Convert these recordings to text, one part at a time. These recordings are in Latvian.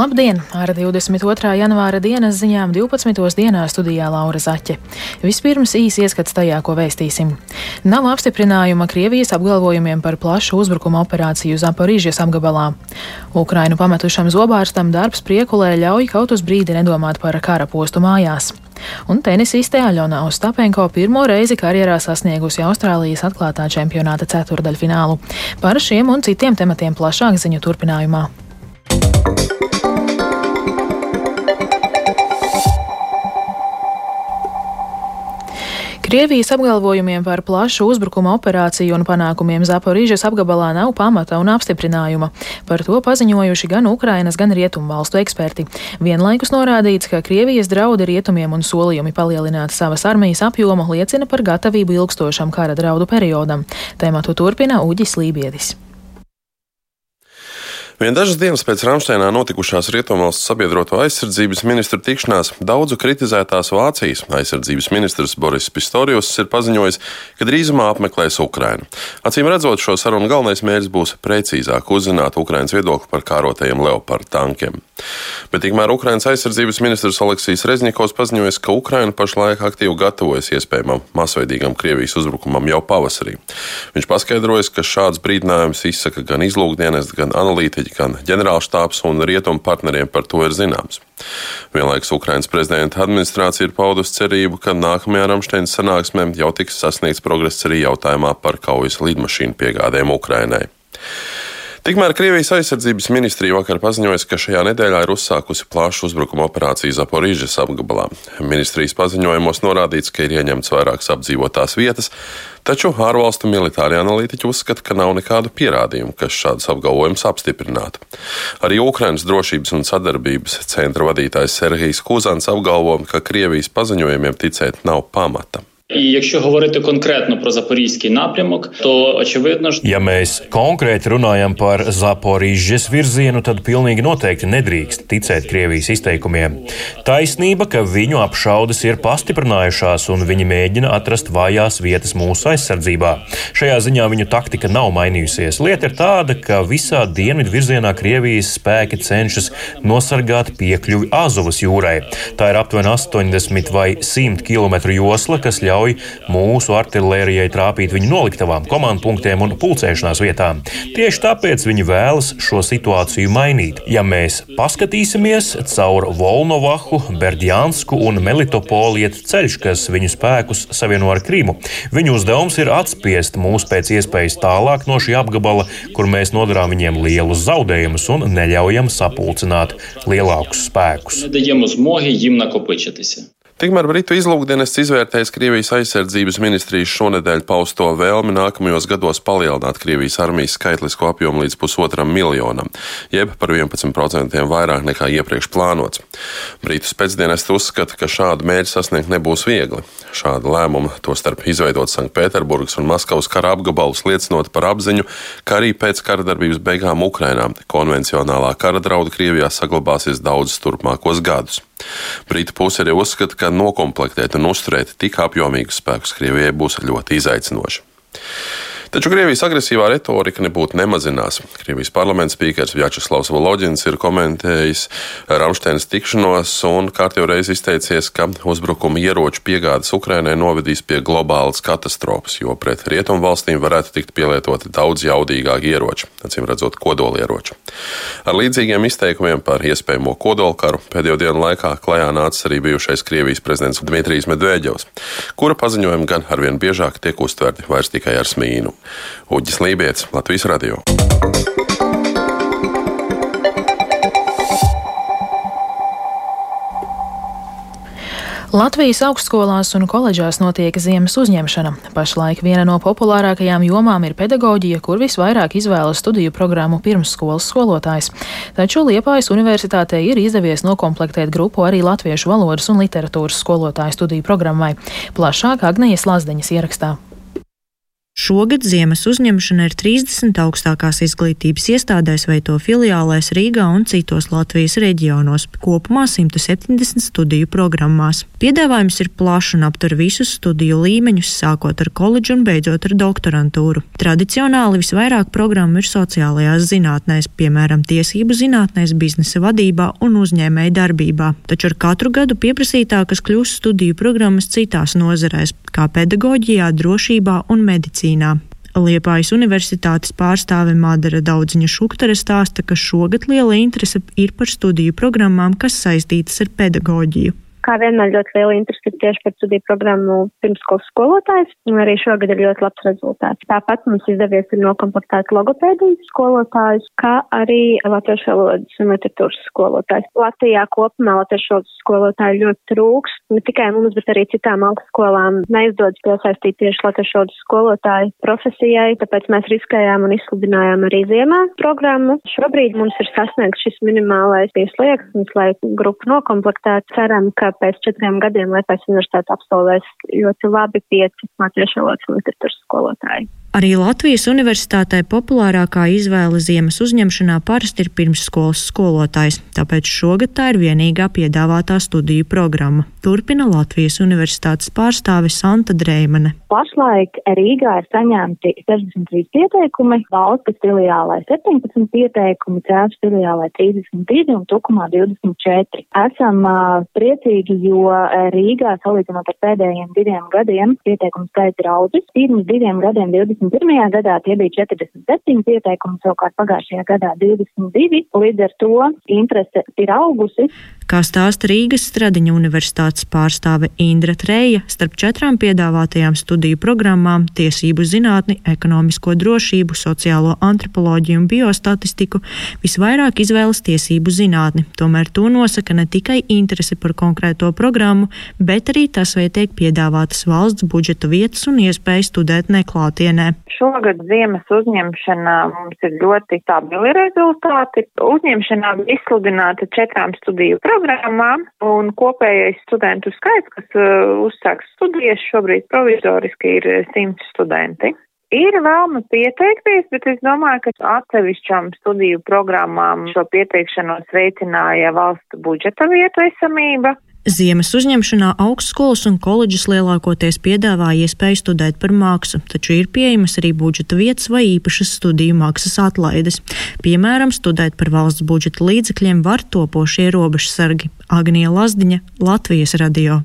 Labdien! Ar 22. janvāra dienas ziņām 12. dienā studijā Laura Zaķe. Vispirms īsi ieskats tajā, ko vēstīsim. Nav apstiprinājuma Krievijas apgalvojumiem par plašu uzbrukuma operāciju Zaporīžas apgabalā. Ukrainu pametušam zobārstam darbs priekulē ļauj kaut uz brīdi nedomāt par kara postu mājās. Un tenisiste Aļona Ostapenko pirmo reizi karjerā sasniegusi Austrālijas atklātā čempionāta ceturdaļfinālu. Par šiem un citiem tematiem plašāk ziņu turpinājumā. Krievijas apgalvojumiem par plašu uzbrukuma operāciju un panākumiem Zaporīžas apgabalā nav pamata un apstiprinājuma. Par to paziņojuši gan Ukrainas, gan Rietumu valstu eksperti. Vienlaikus norādīts, ka Krievijas draudi rietumiem un solījumi palielināt savas armijas apjomu liecina par gatavību ilgstošam kara draudu periodam. Tēmatu turpina Uģis Lībietis. Vien dažas dienas pēc Rāmsteinā notikušās Rietumvalsts sabiedroto aizsardzības ministru tikšanās daudzu kritizētās Vācijas aizsardzības ministrs Boris Pistorius ir paziņojis, ka drīzumā apmeklēs Ukrainu. Acīm redzot, šo sarunu galvenais mērķis būs precīzāk uzzināt Ukrainas viedokli par kārotajiem Leopard tankiem. Bet tikmēr Ukrainas aizsardzības ministrs Aleksijs Rezņikovs paziņoja, ka Ukraina pašlaik aktīvi gatavojas iespējamam masveidīgam Krievijas uzbrukumam jau pavasarī. Viņš paskaidroja, ka šāds brīdinājums izsaka gan izlūkdienas, gan analītiķi gan ģenerālštāps un rietumu partneriem par to ir zināms. Vienlaikus Ukrainas prezidenta administrācija ir paudusi cerību, ka nākamajā Ramšteinas sanāksmē jau tiks sasniegts progress arī jautājumā par kaujas lidmašīnu piegādēm Ukrainai. Tikmēr Krievijas aizsardzības ministrija vakar paziņoja, ka šajā nedēļā ir uzsākusi plašu uzbrukuma operāciju Zaporīžas apgabalā. Ministrijas paziņojumos norādīts, ka ir ieņemts vairākas apdzīvotās vietas, taču ārvalstu militāri analītiķi uzskata, ka nav nekādu pierādījumu, kas šādus apgalvojumus apstiprinātu. Arī Ukrainas drošības un sadarbības centra vadītājs Serhijs Kuzans apgalvo, ka Krievijas paziņojumiem ticēt nav pamata. І якщо говорити конкретно про запорізький напрямок, то очевидно ж, ja mēs konkrēti runājam par Zaporīžas virzienu, tad pilnīgi noteikti nedrīkst ticēt Krievijas izteikumiem. Taisnība, ka viņu apšaudes ir pastiprinājušās un viņi mēģina atrast vājās vietas mūsu aizsardzībā. Šajā ziņā viņu taktika nav mainījusies. Lieta ir tāda, ka visā dienvidu virzienā Krievijas spēki cenšas nosargāt piekļuvi Azovas jūrai. Tā ir aptuveni 80 vai 100 km josla, kas ļauj ļauj mūsu artillerijai trāpīt viņu noliktavām, komandpunktiem un pulcēšanās vietām. Tieši tāpēc viņi vēlas šo situāciju mainīt. Ja mēs paskatīsimies caur Volnovahu, Berdjansku un Melitopolu iet ceļš, kas viņu spēkus savieno ar Krimu. Viņu uzdevums ir atspiest mūs pēc iespējas tālāk no šī apgabala, kur mēs nodarām viņiem lielus zaudējumus un neļaujam sapulcināt lielākus spēkus. Tikmēr Britu izlūkdienas izvērtējis Krievijas aizsardzības ministrijas šonedēļ pausto vēlmi nākamajos gados palielināt Krievijas armijas skaitlisko apjomu līdz pusotram miljonam, jeb par 11% vairāk nekā iepriekš plānots. Britu spēcdienests uzskata, ka šādu mērķu sasniegt nebūs viegli. Šāda lēmuma, tostarp izveidot Sanktpēterburgas un Maskavas kara apgabalus, liecinot par apziņu, ka arī pēc kara darbības beigām Ukrainā konvencionālā kara drauda Krievijā saglabāsies daudzus turpmākos gadus. Brīta puse arī uzskata, ka nokomplektēt un uzturēt tik apjomīgus spēkus Krievijai būs ļoti izaicinoši. Taču Krievijas agresīvā retorika nebūtu nemazinās. Krievijas parlaments spīkers Vjačeslavs Volodins ir komentējis Ramšteinas tikšanos un kārtībā reiz izteicies, ka uzbrukuma ieroču piegādes Ukrainai novedīs pie globālas katastrofas, jo pret rietumu valstīm varētu tikt pielietoti daudz jaudīgāki ieroči, acīm redzot, kodolieroči. Ar līdzīgiem izteikumiem par iespējamo kodolkaru pēdējo dienu laikā klajā nācis arī bijušais Krievijas prezidents Dmitrijs Medvedevs, kura paziņojumi gan arvien biežāk tiek uztverti vairs tikai ar smīnu. Uģis Lībijams, Latvijas Radio. Latvijas augstskolās un koledžās notiek ziemas uzņemšana. Pašlaik viena no populārākajām jomām ir pedagoģija, kur visvairāk izvēlas studiju programmu pirmsskolas skolotājs. Taču Liepājas universitātē ir izdevies nokomplektēt grupu arī latviešu valodas un literatūras skolotāju studiju programmai. Plašāk Agnijas Lazdeņas ierakstā. Šogad ziemas uzņemšana ir 30 augstākās izglītības iestādēs vai to filiālēs Rīgā un citos Latvijas reģionos, kopumā 170 studiju programmās. Piedāvājums ir plašs un aptver visus studiju līmeņus, sākot ar koledžu un beidzot ar doktorantūru. Tradicionāli visvairāk programmu ir sociālajās zinātnēs, piemēram, tiesību zinātnēs, biznesa vadībā un uzņēmēja darbībā, taču ar katru gadu pieprasītākas kļūst studiju programmas citās nozarēs, kā pedagoģijā, drošībā un medicīnā. Argentīnā. Liepājas Universitātes pārstāve Madara Daudziņa Šuktara stāsta, ka šogad liela interese ir par studiju programmām, kas saistītas ar pedagoģiju. Kā vienmēr ļoti liela interese ir tieši par studiju programmu pirmskolas skolotājs, un arī šogad ir ļoti labs rezultāts. Tāpat mums izdevies ir nokomplektēt logopēdijas skolotājus, kā arī latviešu valodas un literatūras skolotājus. Latvijā kopumā latviešu valodas skolotāju ļoti trūks, ne tikai mums, bet arī citām augstskolām neizdodas piesaistīt tieši latviešu valodas skolotāju profesijai, tāpēc mēs riskējām un izsludinājām arī ziemā programmu. Šobrīd mums ir sasniegts šis minimālais pieslieksnis, lai grupu nokomplektētu. Ceram, ka pēc četriem gadiem Lietuvas universitāte absolvēs ļoti labi pieci latviešu valodas un literatūras skolotāji. Arī Latvijas universitātē populārākā izvēle ziemas uzņemšanā parasti ir pirmsskolas skolotājs, tāpēc šogad tā ir vienīgā piedāvātā studiju programma. Turpina Latvijas universitātes pārstāve Santa Dreimane. Pašlaik Rīgā ir saņemti 63 pieteikumi, valsts filiālē 17 pieteikumi, cēlus filiālē 32 un tukumā 24. Esam uh, priecīgi, jo Rīgā salīdzinot ar pēdējiem diviem gadiem pieteikumu skaits ir audzis. Pirms diviem gadiem 20 21. gadā tie bija 47 pieteikumi, savukārt pagājušajā gadā 22. Līdz ar to interese ir augusi. Kā stāsta Rīgas Stradiņa universitātes pārstāve Indra Treja, starp četrām piedāvātajām studiju programmām - tiesību zinātni, ekonomisko drošību, sociālo antropoloģiju un biostatistiku - visvairāk izvēlas tiesību zinātni. Tomēr to nosaka ne tikai interese par konkrēto programmu, bet arī tas, vai tiek piedāvātas valsts budžeta vietas un iespēja studēt neklātienē. Šogad ziemas uzņemšanā mums ir ļoti stabili rezultāti. Uzņemšanā izsludināta četrām studiju programmām programmām, un kopējais studentu skaits, kas uh, uzsāks studijas, šobrīd provizoriski ir 100 studenti. Ir vēlme pieteikties, bet es domāju, ka atsevišķām studiju programmām šo pieteikšanos veicināja valsts budžeta vietu esamība. Ziemas uzņemšanā augstskolas un koledžas lielākoties piedāvā iespēju studēt par mākslu, taču ir pieejamas arī budžeta vietas vai īpašas studiju maksas atlaides. Piemēram, studēt par valsts budžeta līdzekļiem var topošie robežsargi. Agnija Lazdiņa, Latvijas radio.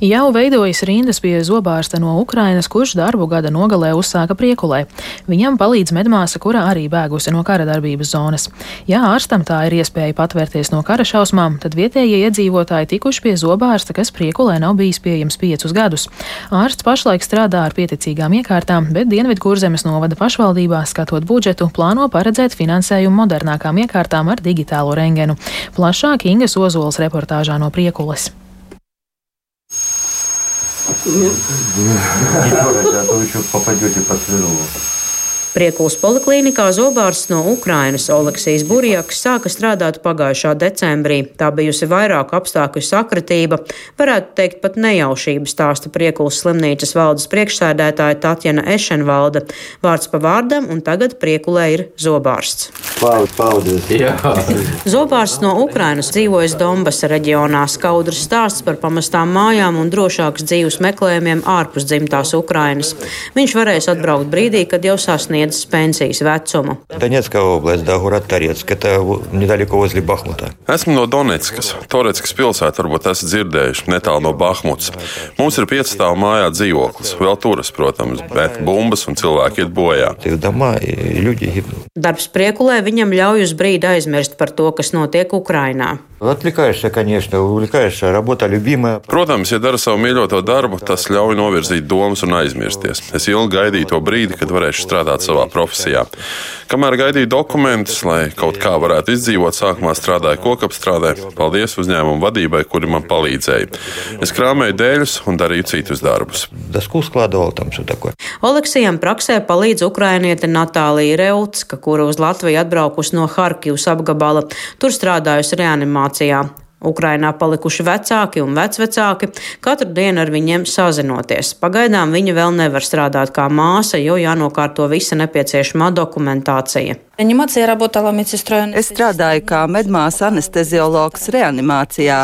Jau veidojas rindas pie zobārsta no Ukrainas, kurš darbu gada nogalē uzsāka priekulē. Viņam palīdz medmāsa, kura arī bēgusi no kara darbības zonas. Ja ārstam tā ir iespēja patvērties no kara šausmām, tad vietējie iedzīvotāji tikuši pie zobārsta, kas priekulē nav bijis pieejams piecus gadus. Ārsts pašlaik strādā ar pieticīgām iekārtām, bet Dienvidkurzemes novada pašvaldībā, skatot budžetu, plāno paredzēt finansējumu modernākām iekārtām ar digitālo rengenu. Plašāk Ingas Ozols reportāžā no priekules. Не трогайте, а то еще попадете под сверло. Priekulas poliklīnikā zobārsts no Ukrainas Oleksijas Burjaks sāka strādāt pagājušā decembrī. Tā bijusi vairāku apstākļu sakritība, varētu teikt pat nejaušība stāsta Priekulas slimnīcas valdes priekšsēdētāja Tatjana Ešenvalda. Vārds pa vārdam un tagad Priekulē ir zobārsts. Paldies! Zobārsts no Ukrainas dzīvojas Donbasa reģionā. Skaudrs stāsts par pamestām mājām un drošāks dzīves meklējumiem ārpus dzimtās Ukrainas. Viņš varēs atbraukt brīdī, kad jau sasniedz sasniedzis pensijas vecumu. Donetskā oblast, да, город Торецк, это недалеко возле Бахмута. Esmu no Donetskas. Toreckas pilsēta varbūt esat dzirdējuši, netālu no Bahmutas. Mums ir piecstāvu mājā dzīvoklis, vēl turas, protams, bet bumbas un cilvēki iet bojā. Darbs priekulē viņam ļauj uz brīdi aizmirst par to, kas notiek Ukrainā. Отвлекаешься, конечно, увлекаешься, работа любимая. Protams, ja dara savu mīļoto darbu, tas ļauj novirzīt domas un aizmirsties. Es ilgi gaidīju to brīdi, kad varēšu strādāt savā profesijā. Kamēr gaidīju dokumentus, lai kaut kā varētu izdzīvot, sākumā strādāju kokapstrādē. Paldies uzņēmumu vadībai, kuri man palīdzēja. Es krāmēju dēļus un darīju citus darbus. Oleksijam praksē palīdz ukrainiete Natālija Reutska, kura uz Latviju atbraukusi no Harkivas apgabala. Tur strādājusi reanimācijā. Ukrainā palikuši vecāki un vecvecāki, katru dienu ar viņiem sazinoties. Pagaidām viņa vēl nevar strādāt kā māsa, jo jānokārto visa nepieciešamā dokumentācija. Es strādāju kā medmāsa anesteziologs reanimācijā.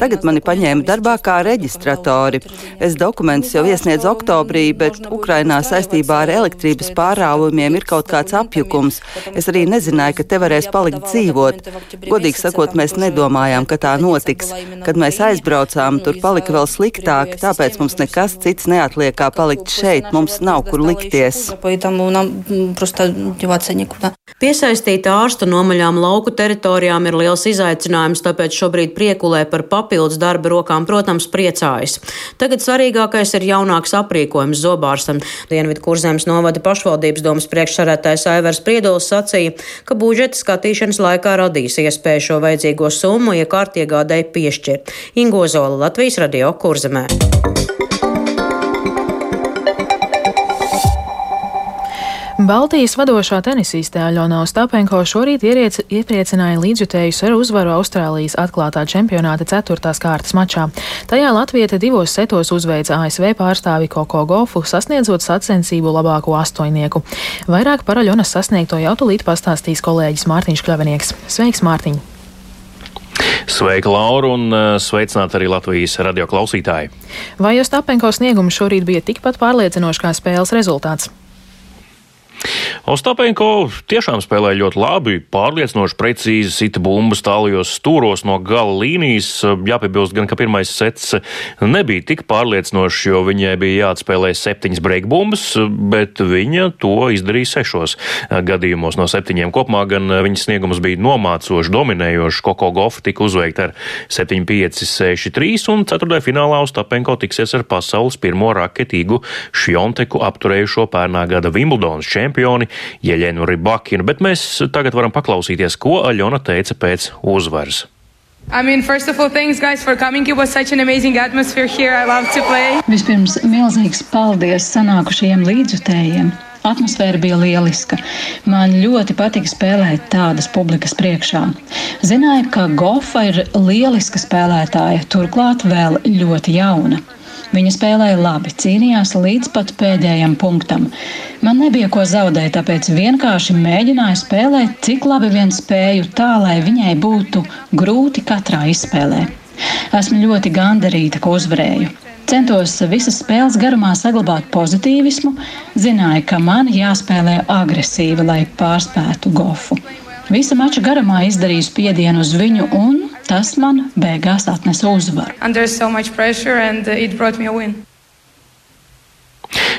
Tagad mani paņēma darbā kā reģistratori. Es dokumentus jau iesniedzu oktobrī, bet Ukrainā saistībā ar elektrības pārāvumiem ir kaut kāds apjukums. Es arī nezināju, ka te varēs palikt dzīvot. Godīgi sakot, mēs nedomājām, ka tā notiks. Kad mēs aizbraucām, tur palika vēl sliktāk, tāpēc mums nekas cits neatliek kā palikt šeit. Mums nav kur likties. Piesaistīt ārstu nomaļām lauku teritorijām ir liels izaicinājums, tāpēc šobrīd priekulē par papildus darba rokām, protams, priecājas. Tagad svarīgākais ir jaunāks aprīkojums zobārstam. Dienvidu kurzemes novada pašvaldības domas priekšsarētājs Aivars Priedols sacīja, ka budžeta skatīšanas laikā radīs iespēju šo vajadzīgo summu iekārtiegādēji piešķirt. Ingozola Latvijas radio kurzemē. Baltijas vadošā tenisiste Aļona Ostapenko šorīt ieriec, iepriecināja līdzjutējus ar uzvaru Austrālijas atklātā čempionāta ceturtās kārtas mačā. Tajā Latvieta divos setos uzveica ASV pārstāvi Koko Gofu, sasniedzot sacensību labāko astoņnieku. Vairāk par Aļonas sasniegto jau tulīt pastāstīs kolēģis Mārtiņš Kļavinieks. Sveiks, Mārtiņ! Sveika, Laura, un uh, sveicināti arī Latvijas radio klausītāji. Vai Ostapenko sniegums šorīt bija tikpat pārliecinošs kā spēles rezultāts? Ostapenko tiešām spēlēja ļoti labi, pārliecinoši precīzi sita bumbas tālajos stūros no gala līnijas. Jāpiebilst gan, ka pirmais sets nebija tik pārliecinošs, jo viņai bija jāatspēlē septiņas break bumbas, bet viņa to izdarīja sešos gadījumos no septiņiem. Kopumā gan viņas sniegums bija nomācoši, dominējošs. Koko Gofa tika uzveikta ar 7-5, 6-3 un ceturtajā finālā Ostapenko tiksies ar pasaules pirmo raketīgu Šjonteku apturējušo pērnā gada Wimbledonas čempioni Jeļenu Ribakinu, bet mēs tagad varam paklausīties, ko Aļona teica pēc uzvaras. I mean, first of all, thanks, guys, for coming. It was such an amazing atmosphere here. I love to play. Vispirms milzīgs paldies sanākušajiem līdzjutējiem. Atmosfēra bija lieliska. Man ļoti patika spēlēt tādas publikas priekšā. Zināju, ka Gofa ir lieliska spēlētāja, turklāt vēl ļoti jauna. Viņa spēlēja labi, cīnījās līdz pat pēdējam punktam. Man nebija ko zaudēt, tāpēc vienkārši mēģināju spēlēt, cik labi vien spēju, tā lai viņai būtu grūti katrā izspēlē. Esmu ļoti gandarīta, ka uzvarēju. Centos visas spēles garumā saglabāt pozitīvismu, zināju, ka man jāspēlē agresīvi, lai pārspētu gofu. Visa mača garumā izdarīju spiedienu uz viņu, un tas man beigās atnesa uzvaru. So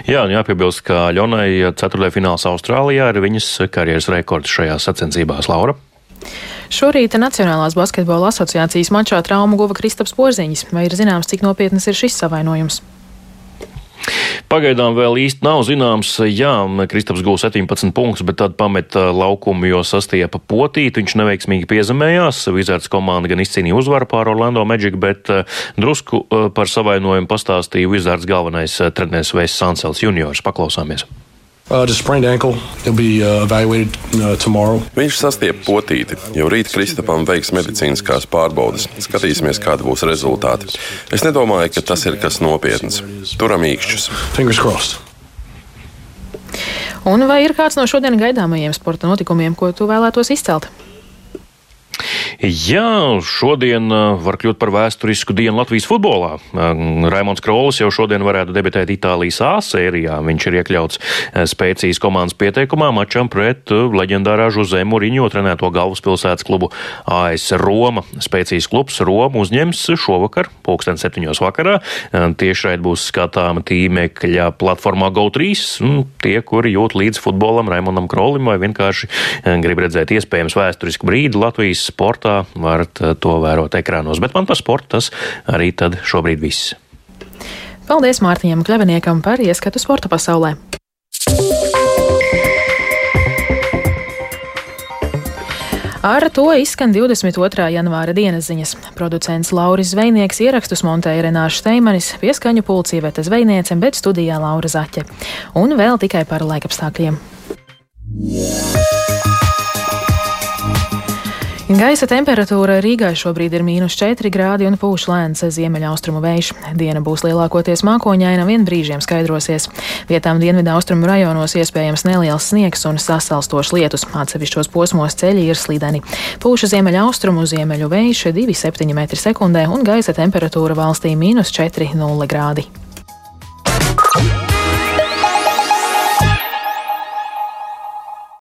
Jā, un jāpiebilst, ka Ļonai ceturtajā fināls Austrālijā ir viņas karjeras rekords šajās sacensībās Laura. Šorīt Nacionālās basketbola asociācijas mačā traumu guva Kristaps Porziņš. Vai ir zināms, cik nopietnas ir šis savainojums? Pagaidām vēl īsti nav zināms, jā, Kristaps gūs 17 punktus, bet tad pameta laukumu, jo sastiepa potīt, viņš neveiksmīgi piezemējās. Vizards komanda gan izcīnīja uzvaru pār Orlando Magic, bet drusku par savainojumu pastāstīja Vizards galvenais treneris Vēs Sansels juniors. Paklausāmies! Uh, ankle, be, uh, uh, Viņš sastiepa potīti, jau rīt Kristapam veiks medicīniskās pārbaudes. Skatīsimies, kāda būs rezultāti. Es nedomāju, ka tas ir kas nopietns. Turam īkšķus. Un vai ir kāds no šodien gaidāmajiem sporta notikumiem, ko tu vēlētos izcelt? Jā, šodien var kļūt par vēsturisku dienu Latvijas futbolā. Raimons Krolis jau šodien varētu debitēt Itālijas A sērijā. Viņš ir iekļauts spēcīgas komandas pieteikumā mačam pret leģendārā Žuzē Muriņo trenēto galvaspilsētas klubu AS Roma. Spēcīgs klubs Roma uzņems šovakar, pulksten septiņos vakarā. Tieši šeit būs skatāma tīmekļa platformā GO3. Tie, kuri jūt līdz futbolam, Raimondam Krolim vai vienkārši grib redzēt iespējams vēsturisku brīdi Latvijas sportā sportā, varat eh, to vērot ekrānos. Bet man par sportu tas arī tad šobrīd viss. Paldies Mārtiņam Kļaviniekam par ieskatu sporta pasaulē. Ar to izskan 22. janvāra dienas ziņas. Producents Lauris Zvejnieks ierakstus montēja Renāša Steimanis, pieskaņu pulcī Veta Zvejniece, bet studijā Laura Zaķe. Un vēl tikai par laikapstākļiem. Yeah. Gaisa temperatūra Rīgā šobrīd ir mīnus 4 grādi un pūš lēns ziemeļaustrumu vējš. Diena būs lielākoties mākoņaina, vien brīžiem skaidrosies. Vietām dienvidu austrumu rajonos iespējams neliels sniegs un sasalstošs lietus. Atsevišķos posmos ceļi ir slideni. Pūša ziemeļaustrumu ziemeļu vējš 2,7 m2 un gaisa temperatūra valstī mīnus 4,0 grādi.